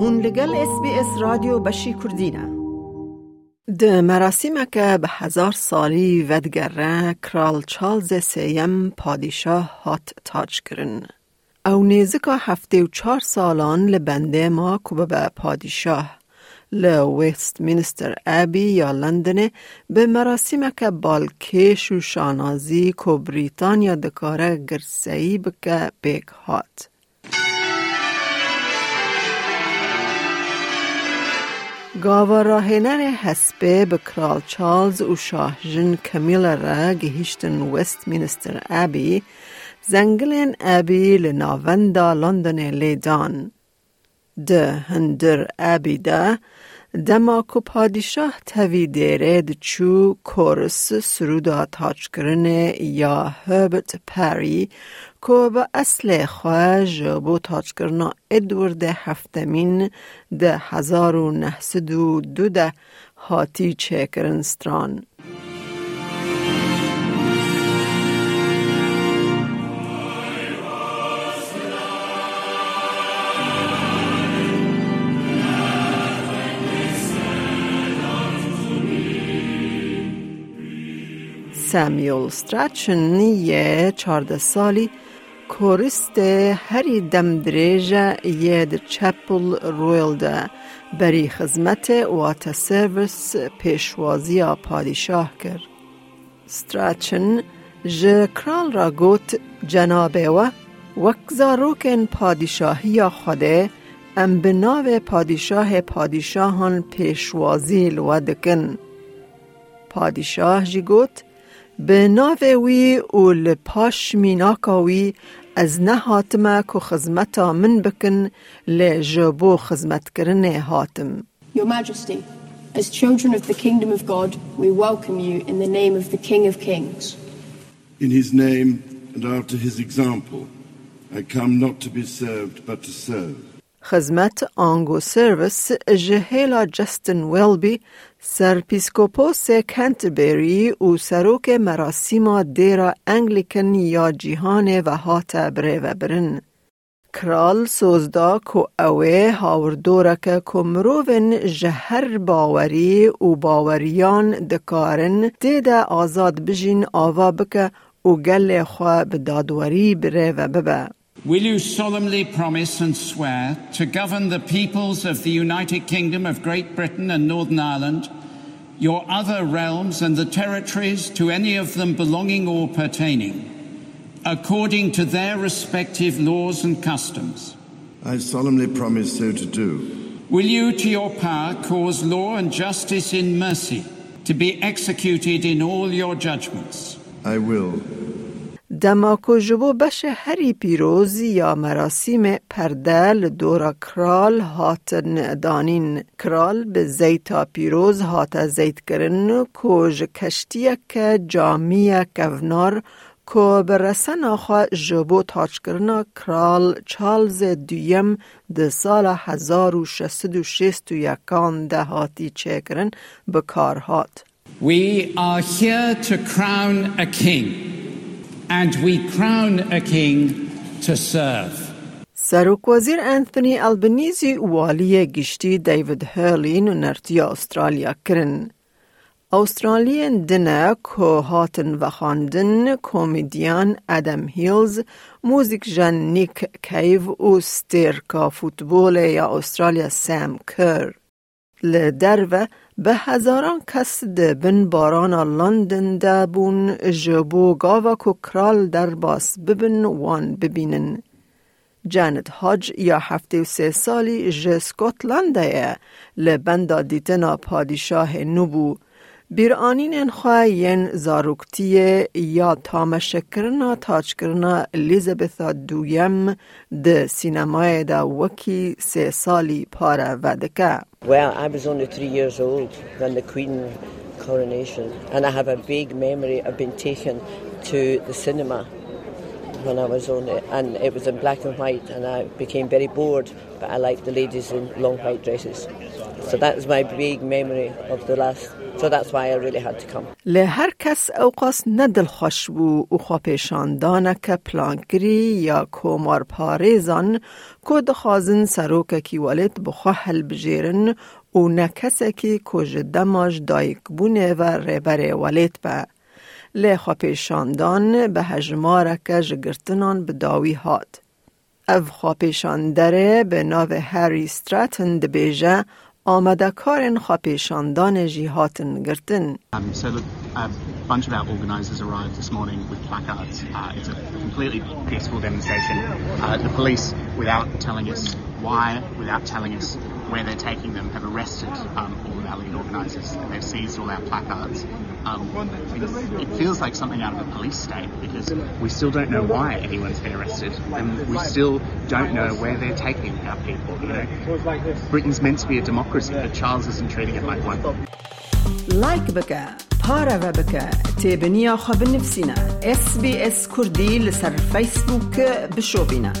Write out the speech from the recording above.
هون لگل اس بی اس رادیو بشی کردینه ده مراسم که به هزار سالی ودگره کرال چالز سیم پادشاه هات تاج کرن. او نیزکا هفته و چار سالان لبنده ما که به پادشاه ویست مینستر ابی یا لندن به مراسم که بالکش و شانازی که بریتانیا دکاره گرسهی بکه بیک هات. گاوا راهنر حسبه به کرال چارلز و شاه جن کمیل را گهیشتن وست مینستر ابی زنگلین ابی لناوندا لندن لیدان. ده هندر ابی ده دما کو پادشاه توی دیره چو کورس سرودا تاچ کرنه یا هربت پری کو با اصل خواه جبو تاچ کرنا ادورد هفتمین ده هزار و نهسد و دو ده هاتی چکرن ستران. ستراتشن یه چارده سالی کورست هری دم دریجه یه در چپل رویل ده بری خدمت وات سرویس پیشوازی پادشاه کرد. ستراتشن ج کرال را گوت جنابه و وکزاروکن پادشاهی خوده ام بناو پادشاه پادشاهان پیشوازی لودکن. پادشاه جی گوت به ناو وی و لپاش میناکاوی از نه هاتمه که خزمتا من بکن لجبو خزمت کرنه هاتم. Your Majesty, as children of the kingdom of God, we welcome you in the name of the King of Kings. In his name and after his example, I come not to be served but to serve. خدمت آنگو سرویس جهیلا جستن ویلبی سرپیسکوپوس کنتبری و سروک مراسم دیرا انگلیکن یا جیهان و هات بره و برن. کرال سوزدا کو اوه هاوردورک که مروون جهر باوری و باوریان دکارن دیده آزاد بجین آوا بکه و گل خواه بدادوری بره و ببه. Will you solemnly promise and swear to govern the peoples of the United Kingdom of Great Britain and Northern Ireland, your other realms and the territories to any of them belonging or pertaining, according to their respective laws and customs? I solemnly promise so to do. Will you, to your power, cause law and justice in mercy to be executed in all your judgments? I will. دماکو جبو بش هری پیروز یا مراسم پردل دورا کرال هات دانین کرال به زیتا پیروز هات زیت کرن کوج کشتیه که جامیه کونار کو برسن آخوا جبو تاچ کرنا کرال چالز دویم ده سال هزار و شست و شست و یکان ده هاتی چه کرن بکار هات We are here to crown a king. And we crown a king to serve. سروک وزیر انتونی البنیزی والی گشتی دیوید هرلین و نرتی استرالیا کرن. استرالیان دنه که هاتن و خاندن کومیدیان ادم هیلز موزیک جن نیک کیو و ستیرکا فوتبول یا استرالیا سام کر. لدرو به هزاران کس ده بن باران لندن ده بون جبو گاوا کو کرال در باس ببن وان ببینن. جانت هاج یا هفته و سه سالی ج سکوتلنده لبندا دیتنا پادشاه نبو بیرانین انخواه ین زاروکتی یا تامشکرنا تاچکرنا الیزابث دویم ده سینمای دا وکی سه سالی پاره ودکه. Well, I was only three years old when the Queen coronation, and I have a big memory of being taken to the cinema when I was on it, and it was in black and white, and I became very bored, but I liked the ladies in long white dresses. So that is my big memory of the last So that's why I really had to come. لهر کس اوقاس ندل خوش بو او خواه که پلانکری یا کومار پاریزان که دخوازن سروک کی والد بخواه حل بجیرن و نکسه کی کج دماج دایک بونه و ریبر والد با. لی خواه به هجمارک جگرتنان به داوی هاد. او خواه دره به ناو هری ستراتن دبیجه آمده کارن خاپیشاندان جیهاتن گرتن. Um, so look, a bunch of our organisers arrived this morning with placards. Uh, it's a completely peaceful demonstration. Uh, the police, without telling us why, without telling us where they're taking them, have arrested um, all of our lead organisers and they've seized all our placards. Um, it feels like something out of a police state because we still don't know why anyone's been arrested and we still don't know where they're taking our people. You know? Britain's meant to be a democracy, but Charles isn't treating it like one. لايك بك بارا بك تابنيا خب نفسنا اس بي اس كردي لسر فيسبوك بشوفينا